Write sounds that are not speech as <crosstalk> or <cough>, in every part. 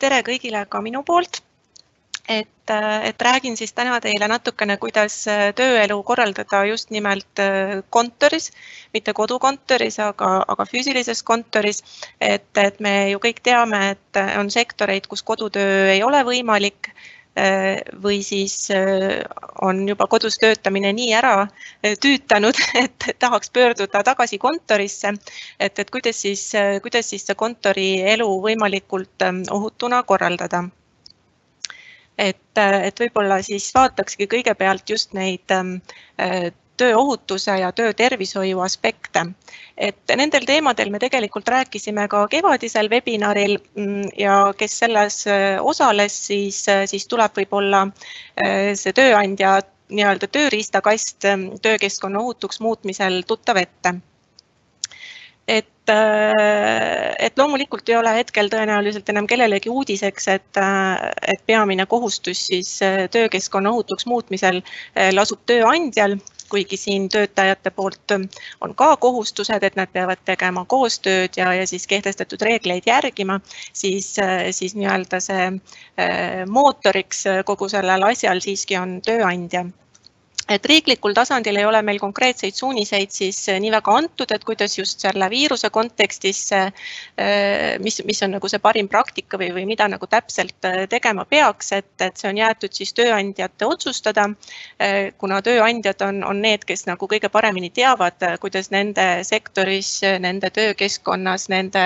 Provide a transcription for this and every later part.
tere kõigile ka minu poolt. et, et räägin siis täna teile natukene, kuidas tööelu korraldada just nimelt kontoris, mitte kodukontoris, aga, aga füüsilises kontoris. et, et me ju kõik teame, et on sektoreid, kus kodutöö ei ole võimalik või siis on juba kodus töötamine nii ära tüütanud, <laughs> et tahaks pöörduda tagasi kontorisse. et, et kuidas siis, kuidas siis see kontorielu võimalikult ohutuna korraldada. et, et võib-olla siis vaatakski kõigepealt just neid tööohutuse ja töötervishoiu aspekte. et nendel teemadel me tegelikult rääkisime ka kevadisel webinaril mm, ja kes selles äh, osales, siis, äh, siis tuleb võib-olla äh, see tööandja nii-öelda tööriistakast töökeskkonna ohutuks muutmisel tuttav ette et, et loomulikult ei ole hetkel tõenäoliselt enam kellelegi uudiseks, et, et peamine kohustus siis töökeskkonna ohutuks muutmisel lasub tööandjal kuigi siin töötajate poolt on ka kohustused, et nad peavad tegema koostööd ja, ja siis kehtestatud reegleid järgima, siis, siis nii-öelda see eh, mootoriks kogu sellel asjal siiski on tööandja et riiklikul tasandil ei ole meil konkreetseid suuniseid siis eh, nii väga antud, et kuidas just selle viiruse kontekstis, eh, mis, mis on nagu see parim praktika või, või mida nagu täpselt eh, tegema peaks, et, et see on jäetud siis tööandjate otsustada. kuna tööandjad on, on need, kes nagu kõige paremini teavad, kuidas nende sektoris, nende töökeskkonnas, nende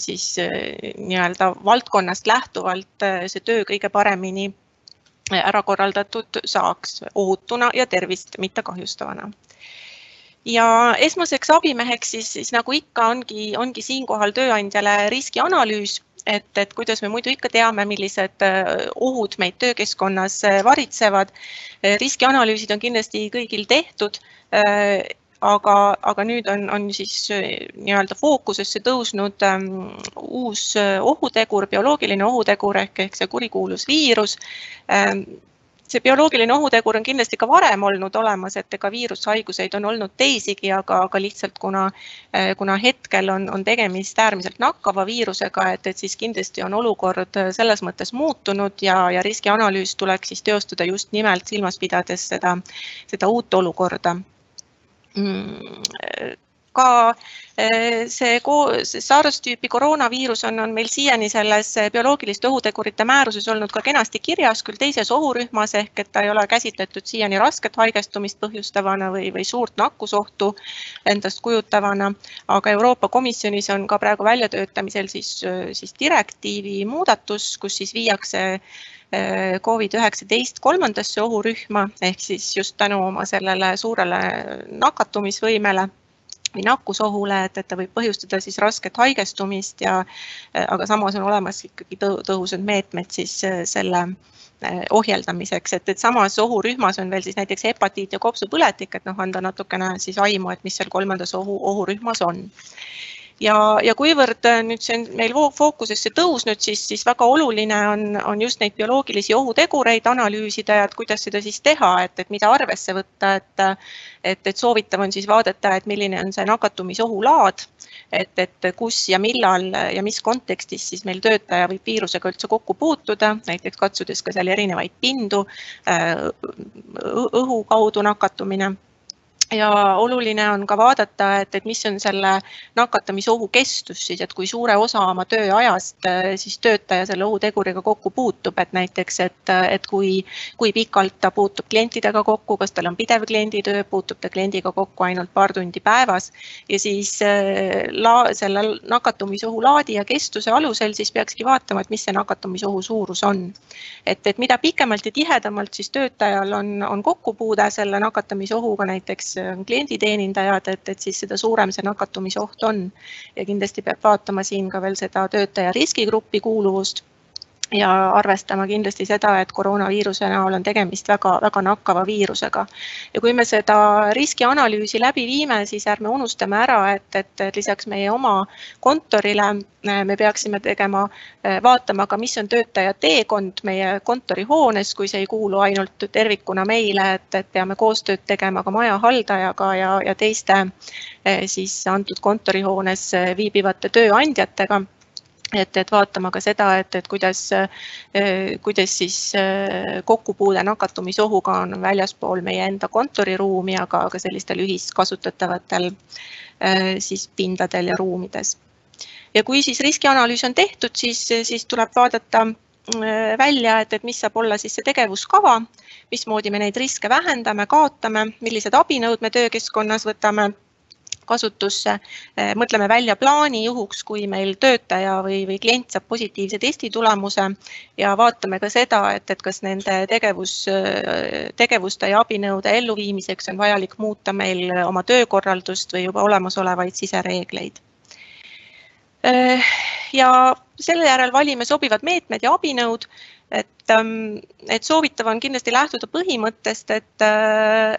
siis nii-öelda valdkonnast lähtuvalt see töö kõige paremini ära korraldatud saaks ohutuna ja tervist mitte kahjustavana. ja esmaseks abimeheks siis, siis nagu ikka ongi, ongi siinkohal tööandjale riskianalüüs et, et kuidas me muidu ikka teame, millised äh, ohud meid töökeskkonnas äh, varitsevad. riskianalüüsid on kindlasti kõigil tehtud äh, aga, aga nüüd on, on siis äh, nii-öelda fookusesse tõusnud ähm, uus äh, ohutegur, bioloogiline ohutegur ehk, ehk see kurikuulus viirus. Ähm, see bioloogiline ohutegur on kindlasti ka varem olnud olemas, et ega viirushaiguseid on olnud teisigi, aga, aga lihtsalt kuna, äh, kuna hetkel on, on tegemist äärmiselt nakkava viirusega, et, et siis kindlasti on olukord selles mõttes muutunud ja, ja riskianalüüs tuleks siis teostada just nimelt silmas pidades seda, seda uut olukorda ka eh, see, see SARS tüüpi koroonaviirus on, on meil siiani selles bioloogiliste ohutegurite määruses olnud ka kenasti kirjas, küll teises ohurühmas ehk et ta ei ole käsitletud siiani rasket haigestumist põhjustavana või, või suurt nakkusohtu endast kujutavana. aga Euroopa Komisjonis on ka praegu väljatöötamisel siis, siis direktiivi muudatus, kus siis viiakse Covid-19 kolmandasse ohurühma ehk siis just tänu oma sellele suurele nakatumisvõimele või nakkusohule, et, et ta võib põhjustada siis rasket haigestumist ja äh, aga samas on olemas ikkagi tõhusad meetmed siis äh, selle ohjeldamiseks, et, et samas ohurühmas on veel siis näiteks hepatiit ja kopsupõletik, et noh, anda natukene siis aimu, et mis seal kolmandas ohu, ohurühmas on ja, ja kuivõrd äh, nüüd see on meil fookusesse tõusnud, siis, siis väga oluline on, on just neid bioloogilisi ohutegureid analüüsida ja et kuidas seda siis teha, et, et mida arvesse võtta, et, et, et soovitav on siis vaadata, et milline on see nakatumisohu laad, et, et kus ja millal ja mis kontekstis siis meil töötaja võib viirusega üldse kokku puutuda, näiteks katsudes ka seal erinevaid pindu, äh, õhu kaudu nakatumine ja oluline on ka vaadata, et, et mis on selle nakatamisohu kestus siis, et kui suure osa oma tööajast äh, siis töötaja selle ohuteguriga kokku puutub, et näiteks, et, et kui, kui pikalt ta puutub klientidega kokku, kas tal on pidev klienditöö, puutub ta kliendiga kokku ainult paar tundi päevas ja siis äh, la, selle nakatumisohu laadi ja kestuse alusel siis peakski vaatama, et mis see nakatumisohu suurus on. et, et mida pikemalt ja tihedamalt siis töötajal on, on kokkupuude selle nakatamisohuga näiteks on klienditeenindajad, et, et siis seda suurem see nakatumisoht on. ja kindlasti peab vaatama siin ka veel seda töötaja riskigruppi kuuluvust ja arvestama kindlasti seda, et koroonaviiruse näol on tegemist väga-väga nakkava viirusega. ja kui me seda riskianalüüsi läbi viime, siis ärme unustame ära, et, et lisaks meie oma kontorile eh, me peaksime tegema, eh, vaatama ka, mis on töötaja teekond meie kontorihoones, kui see ei kuulu ainult tervikuna meile, et, et peame koostööd tegema ka maja haldajaga ja, ja teiste eh, siis antud kontorihoones viibivate tööandjatega et, et vaatama ka seda, et, et kuidas, kuidas siis kokkupuude nakatumisohuga on väljaspool meie enda kontoriruumi, aga ka sellistel ühiskasutatavatel siis pindadel ja ruumides. ja kui siis riskianalüüs on tehtud, siis, siis tuleb vaadata välja, et, et mis saab olla siis see tegevuskava, mismoodi me neid riske vähendame, kaotame, millised abinõud me töökeskkonnas võtame kasutusse. Eh, mõtleme välja plaani juhuks, kui meil töötaja või, või klient saab positiivse testi tulemuse ja vaatame ka seda, et, et kas nende tegevus, tegevuste ja abinõude elluviimiseks on vajalik muuta meil oma töökorraldust või juba olemasolevaid sisereegleid eh, ja selle järel valime sobivad meetmed ja abinõud et, ähm, et soovitav on kindlasti lähtuda põhimõttest, et,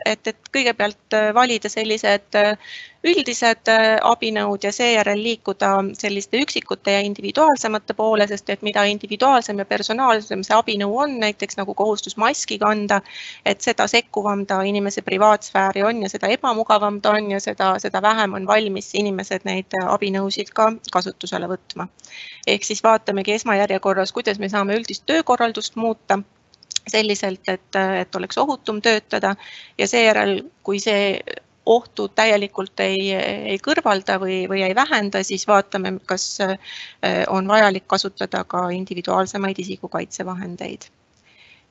et, et kõigepealt valida sellised üldised abinõud ja seejärel liikuda selliste üksikute ja individuaalsemate poole, sest et mida individuaalsem ja personaalsem see abinõu on, näiteks nagu kohustus maski kanda, et seda sekkuvam ta inimese privaatsfääri on ja seda ebamugavam ta on ja seda, seda vähem on valmis inimesed neid abinõusid ka kasutusele võtma. ehk siis vaatamegi esmajärjekorras, kuidas me saame üldist töökorraldust korraldust muuta selliselt, et, et oleks ohutum töötada ja seejärel, kui see ohtu täielikult ei, ei kõrvalda või, või ei vähenda, siis vaatame, kas on vajalik kasutada ka individuaalsemaid isikukaitsevahendeid.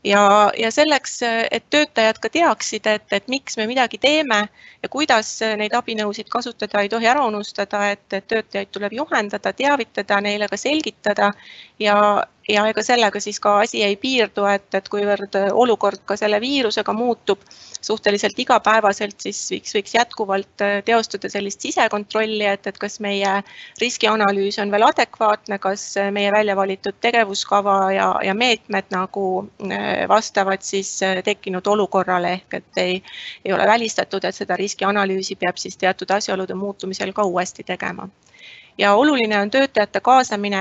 Ja, ja selleks, et töötajad ka teaksid, et, et miks me midagi teeme ja kuidas neid abinõusid kasutada, ei tohi ära unustada, et, et töötajaid tuleb juhendada, teavitada, neile ka selgitada ja, ja ega sellega siis ka asi ei piirdu, et, et kuivõrd olukord ka selle viirusega muutub suhteliselt igapäevaselt, siis võiks, võiks jätkuvalt äh, teostada sellist sisekontrolli, et, et kas meie riskianalüüs on veel adekvaatne, kas äh, meie välja valitud tegevuskava ja, ja meetmed nagu äh, vastavad siis tekkinud olukorrale ehk et ei, ei ole välistatud, et seda riskianalüüsi peab siis teatud asjaolude muutumisel ka uuesti tegema ja oluline on töötajate kaasamine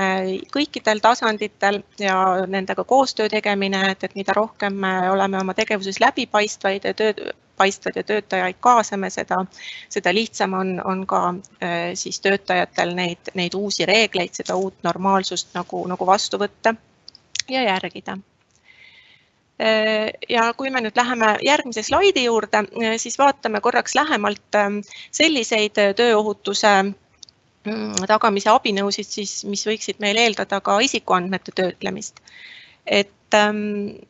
kõikidel tasanditel ja nendega koostöö tegemine, et, et mida rohkem me oleme oma tegevuses läbipaistvaid ja töö, paistvad ja töötajaid kaasame, seda, seda lihtsam on, on ka äh, siis töötajatel neid, neid uusi reegleid, seda uut normaalsust nagu, nagu vastu võtta ja järgida. Äh, ja kui me nüüd läheme järgmise slaidi juurde, äh, siis vaatame korraks lähemalt selliseid tööohutuse tagamise abinõusid siis, mis võiksid meil eeldada ka isikuandmete töötlemist. et ähm,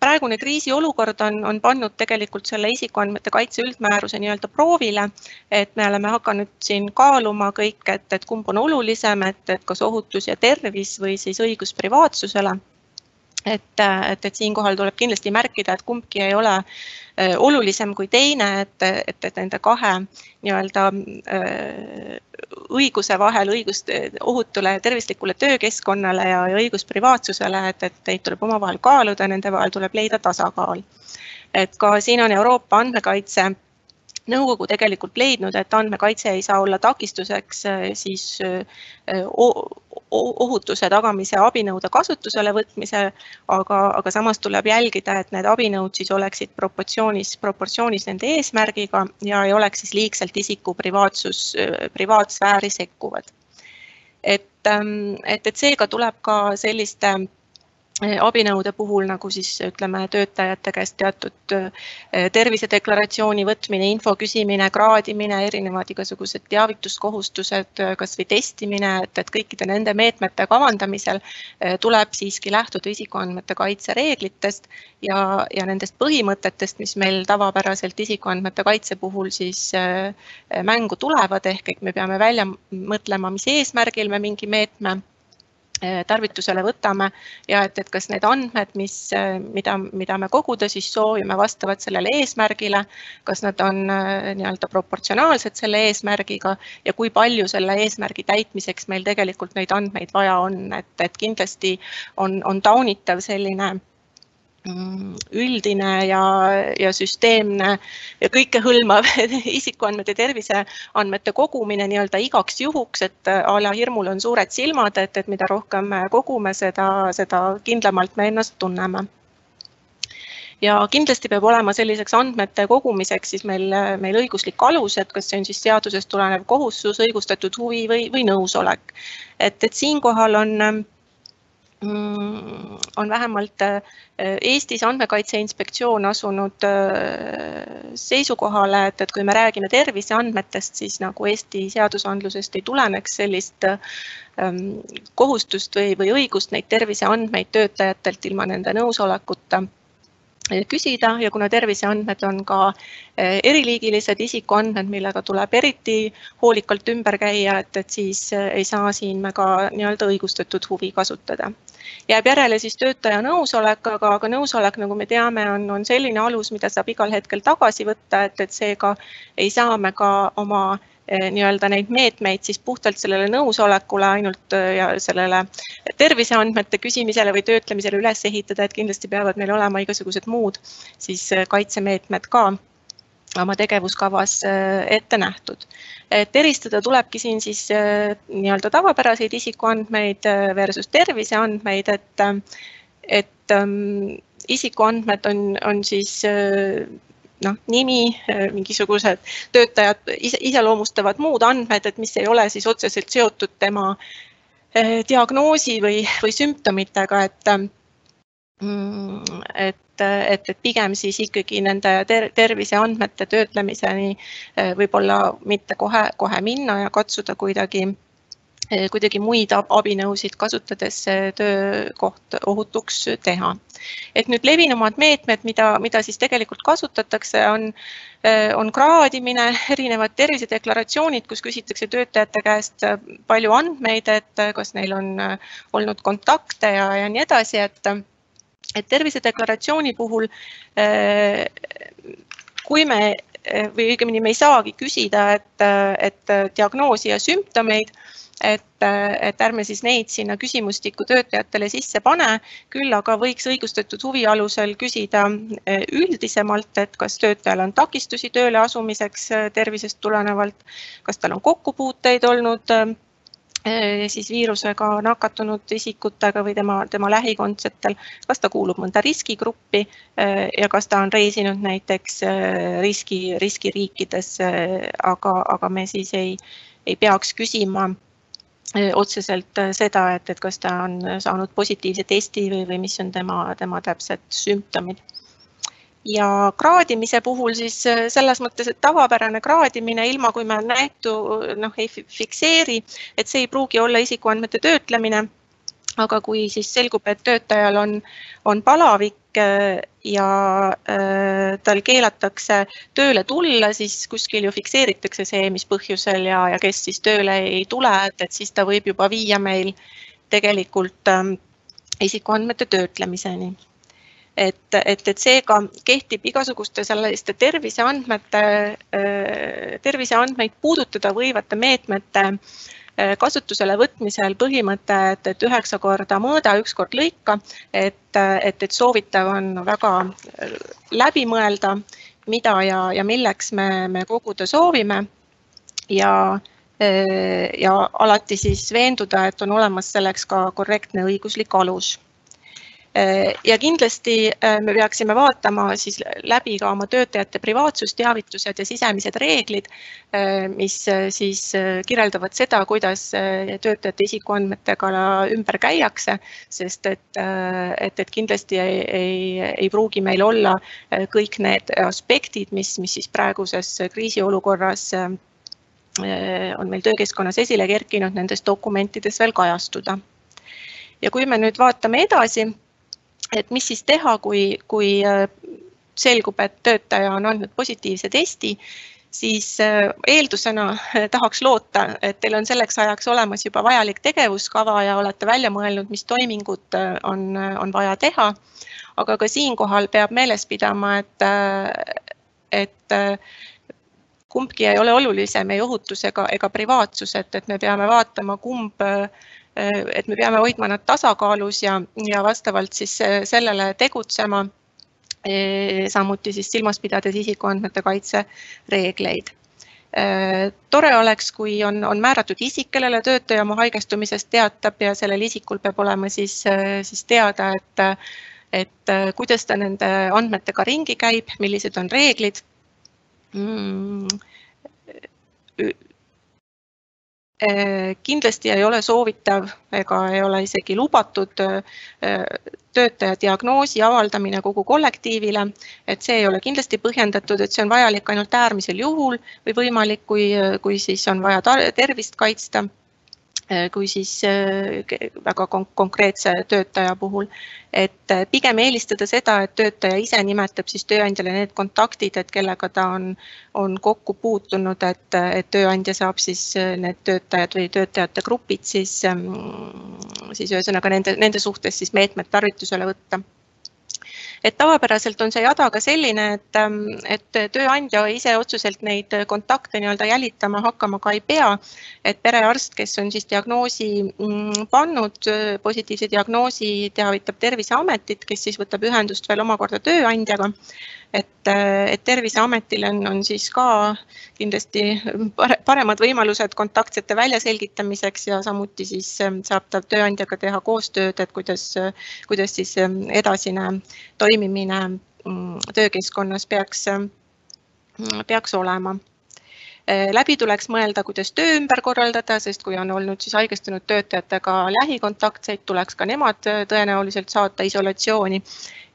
praegune kriisiolukord on, on pannud tegelikult selle isikuandmete kaitse üldmääruse nii-öelda proovile, et me oleme hakanud siin kaaluma kõik, et, et kumb on olulisem, et, et kas ohutus ja tervis või siis õigus privaatsusele et, et, et siinkohal tuleb kindlasti märkida, et kumbki ei ole äh, olulisem kui teine, et, et, et nende kahe nii-öelda äh, õiguse vahel, õigust ohutule ja tervislikule töökeskkonnale ja, ja õigus privaatsusele, et, et neid tuleb omavahel kaaluda, nende vahel tuleb leida tasakaal. et ka siin on Euroopa andmekaitse nõukogu tegelikult leidnud, et andmekaitse ei saa olla takistuseks äh, siis äh, ohutuse tagamise abinõude kasutusele võtmisel, aga, aga samas tuleb jälgida, et need abinõud siis oleksid proportsioonis, proportsioonis nende eesmärgiga ja ei oleks siis liigselt isiku privaatsus, privaatsfääri sekkuvad. et, ähm, et, et seega tuleb ka selliste abinõude puhul nagu siis ütleme, töötajate käest teatud eh, tervisedeklaratsiooni võtmine, info küsimine, kraadimine, erinevad igasugused teavituskohustused, eh, kasvõi testimine, et, et kõikide nende meetmete kavandamisel tuleb siiski lähtuda isikuandmete kaitse reeglitest ja, ja nendest põhimõtetest, mis meil tavapäraselt isikuandmete kaitse puhul siis mängu tulevad, ehk et me peame välja mõtlema, mis eesmärgil me mingi meetme Eh, tarvitusele võtame ja et, et kas need andmed, mis, eh, mida, mida me koguda siis soovime, vastavad sellele eesmärgile, kas nad on eh, nii-öelda proportsionaalsed selle eesmärgiga ja kui palju selle eesmärgi täitmiseks meil tegelikult neid andmeid vaja on, et, et kindlasti on, on taunitav selline üldine ja, ja süsteemne ja kõikehõlmav <laughs> isikuandmete, terviseandmete kogumine nii-öelda igaks juhuks, et a la hirmul on suured silmad, et, et mida rohkem me kogume, seda, seda kindlamalt me ennast tunneme ja kindlasti peab olema selliseks andmete kogumiseks siis meil, meil õiguslik alus, et kas see on siis seadusest tulenev kohustus, õigustatud huvi või, või nõusolek. et, et siinkohal on mm, on vähemalt Eestis Andmekaitse Inspektsioon asunud seisukohale, et, et kui me räägime terviseandmetest, siis nagu Eesti seadusandlusest ei tuleneks sellist kohustust või, või õigust neid terviseandmeid töötajatelt ilma nende nõusolekuta küsida ja kuna terviseandmed on ka eh, eriliigilised isikuandmed, millega tuleb eriti hoolikalt ümber käia, et, et siis eh, ei saa siin me ka nii-öelda õigustatud huvi kasutada. jääb järele siis töötaja nõusolek, aga, aga nõusolek, nagu me teame, on, on selline alus, mida saab igal hetkel tagasi võtta, et, et seega ei saa me ka oma Eh, nii-öelda neid meetmeid siis puhtalt sellele nõusolekule ainult eh, ja sellele terviseandmete küsimisele või töötlemisele üles ehitada, et kindlasti peavad meil olema igasugused muud siis eh, kaitsemeetmed ka oma tegevuskavas ette nähtud. et eristada tulebki siin siis nii-öelda tavapäraseid isikuandmeid versus terviseandmeid, et, et ähm, isikuandmed on, on siis noh, nimi, äh, mingisugused töötajad iseloomustavad muud andmed, et mis ei ole siis otseselt seotud tema äh, diagnoosi või, või sümptomitega, et mm, et, et, et pigem siis ikkagi nende ter terviseandmete töötlemiseni äh, võib-olla mitte kohe, kohe minna ja katsuda kuidagi kuidagi muid abinõusid kasutades töökoht ohutuks teha. et nüüd levinumad meetmed, mida, mida siis tegelikult kasutatakse, on, eh, on kraadimine, erinevad tervisedeklaratsioonid, kus küsitakse töötajate käest palju andmeid, et kas neil on olnud kontakte ja, ja nii edasi, et, et tervisedeklaratsiooni puhul eh, kui me või õigemini me ei saagi küsida, et, et diagnoosi ja sümptomeid et, et ärme siis neid sinna küsimustikku töötajatele sisse pane, küll aga võiks õigustatud huvi alusel küsida eh, üldisemalt, et kas töötajal on takistusi tööle asumiseks eh, tervisest tulenevalt, kas tal on kokkupuuteid olnud eh, siis viirusega nakatunud isikutega või tema, tema lähikondsetel, kas ta kuulub mõnda riskigruppi ja kas ta on reisinud näiteks riski, riskiriikides, aga, aga me siis ei, ei peaks küsima otseselt seda, et, et kas ta on saanud positiivse testi või, või mis on tema, tema täpsed sümptomid. ja kraadimise puhul siis selles mõttes, et tavapärane kraadimine, ilma kui me näitu noh, ei fikseeri, et see ei pruugi olla isikuandmete töötlemine aga kui siis selgub, et töötajal on, on palavik äh, ja äh, tal keelatakse tööle tulla, siis kuskil ju fikseeritakse see, mis põhjusel ja, ja kes siis tööle ei tule, et, et siis ta võib juba viia meil tegelikult ähm, isikuandmete töötlemiseni. Et, et, et seega kehtib igasuguste selliste terviseandmete, äh, terviseandmeid puudutada võivate meetmete äh, kasutusele võtmisel põhimõte, et, et üheksa korda mõõda, üks kord lõika, et, et, et soovitav on väga äh, läbi mõelda, mida ja, ja milleks me, me koguda soovime. ja, ja alati siis veenduda, et on olemas selleks ka korrektne õiguslik alus ja kindlasti äh, me peaksime vaatama siis läbi ka oma töötajate privaatsusteavitused ja sisemised reeglid, äh, mis siis kirjeldavad seda, kuidas töötajate isikuandmetega ümber käiakse, sest et, et, et kindlasti ei, ei, ei pruugi meil olla kõik need aspektid, mis, mis siis praeguses kriisiolukorras on meil töökeskkonnas esile kerkinud, nendes dokumentides veel kajastuda. ja kui me nüüd vaatame edasi et mis siis teha, kui, kui äh, selgub, et töötaja on andnud positiivse testi, siis äh, eeldusena äh, tahaks loota, et teil on selleks ajaks olemas juba vajalik tegevuskava ja olete välja mõelnud, mis toimingud on, on vaja teha. aga ka siinkohal peab meeles pidama, et, et kumbki ei ole olulisem ei ohutus ega, ega privaatsus, et, et me peame vaatama, kumb et me peame hoidma nad tasakaalus ja, ja vastavalt siis sellele tegutsema. Äh, samuti siis silmas pidades isikuandmete kaitse reegleid tore oleks, kui on, on määratud isik, kellele töötaja oma haigestumisest teatab ja sellel isikul peab olema siis, siis teada, et et kuidas ta nende andmetega ringi käib, millised on reeglid mm kindlasti ei ole soovitav ega ei ole isegi lubatud äh, töötaja diagnoosi avaldamine kogu kollektiivile, et see ei ole kindlasti põhjendatud, et see on vajalik ainult äärmisel juhul või võimalik, kui, kui siis on vaja tervist kaitsta. Äh, kui siis äh, väga konkreetse töötaja puhul. et äh, pigem eelistada seda, et töötaja ise nimetab siis tööandjale need kontaktid, et kellega ta on, on kokku puutunud, et, et tööandja saab siis need töötajad või töötajate grupid siis, ähm, siis ühesõnaga nende, nende suhtes siis meetmed tarvitusele võtta et tavapäraselt on see jada ka selline, et, ähm, et tööandja ise otseselt neid kontakte nii-öelda jälitama hakkama ka ei pea. et perearst, kes on siis diagnoosi mm, pannud, positiivse diagnoosi, teavitab Terviseametit, kes siis võtab ühendust veel omakorda tööandjaga et, et Terviseametil on, on siis ka kindlasti paremad võimalused kontaktsete väljaselgitamiseks ja samuti siis ähm, saab ta tööandjaga teha koostööd, et kuidas, kuidas siis ähm, edasine toimimine mm, töökeskkonnas peaks, ähm, peaks olema. äh, läbi tuleks mõelda, kuidas töö ümber korraldada, sest kui on olnud siis haigestunud töötajatega lähikontaktseid, tuleks ka nemad äh, tõenäoliselt saata isolatsiooni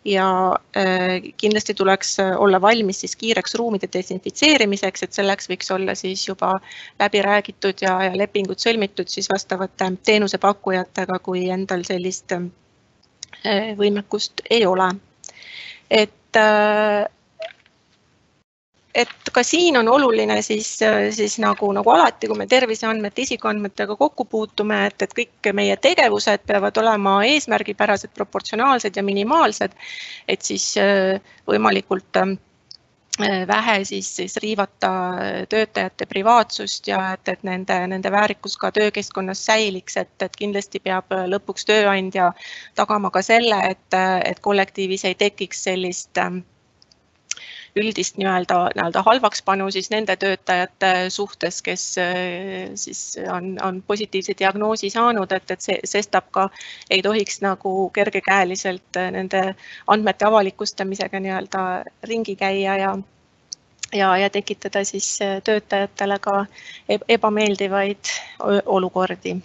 ja äh, kindlasti tuleks äh, olla valmis siis kiireks ruumide desinfitseerimiseks, et selleks võiks olla siis juba läbi räägitud ja, ja lepingud sõlmitud siis vastavate teenusepakkujatega, kui endal sellist äh, võimekust ei ole. et et ka siin on oluline siis, siis nagu, nagu alati, kui me terviseandmete, isikuandmetega kokku puutume, et, et kõik meie tegevused peavad olema eesmärgipärased, proportsionaalsed ja minimaalsed. et siis äh, võimalikult äh, vähe siis, siis riivata töötajate privaatsust ja et, et nende, nende väärikus ka töökeskkonnas säiliks, et, et kindlasti peab lõpuks tööandja tagama ka selle, et, et kollektiivis ei tekiks sellist äh, üldist nii-öelda, nii-öelda halvakspanu siis nende töötajate suhtes, kes eh, siis on, on positiivse diagnoosi saanud, et, et see, sestap ka ei tohiks nagu kergekäeliselt eh, nende andmete avalikustamisega nii-öelda ringi käia ja ja, ja tekitada siis eh, töötajatele ka ebameeldivaid olukordi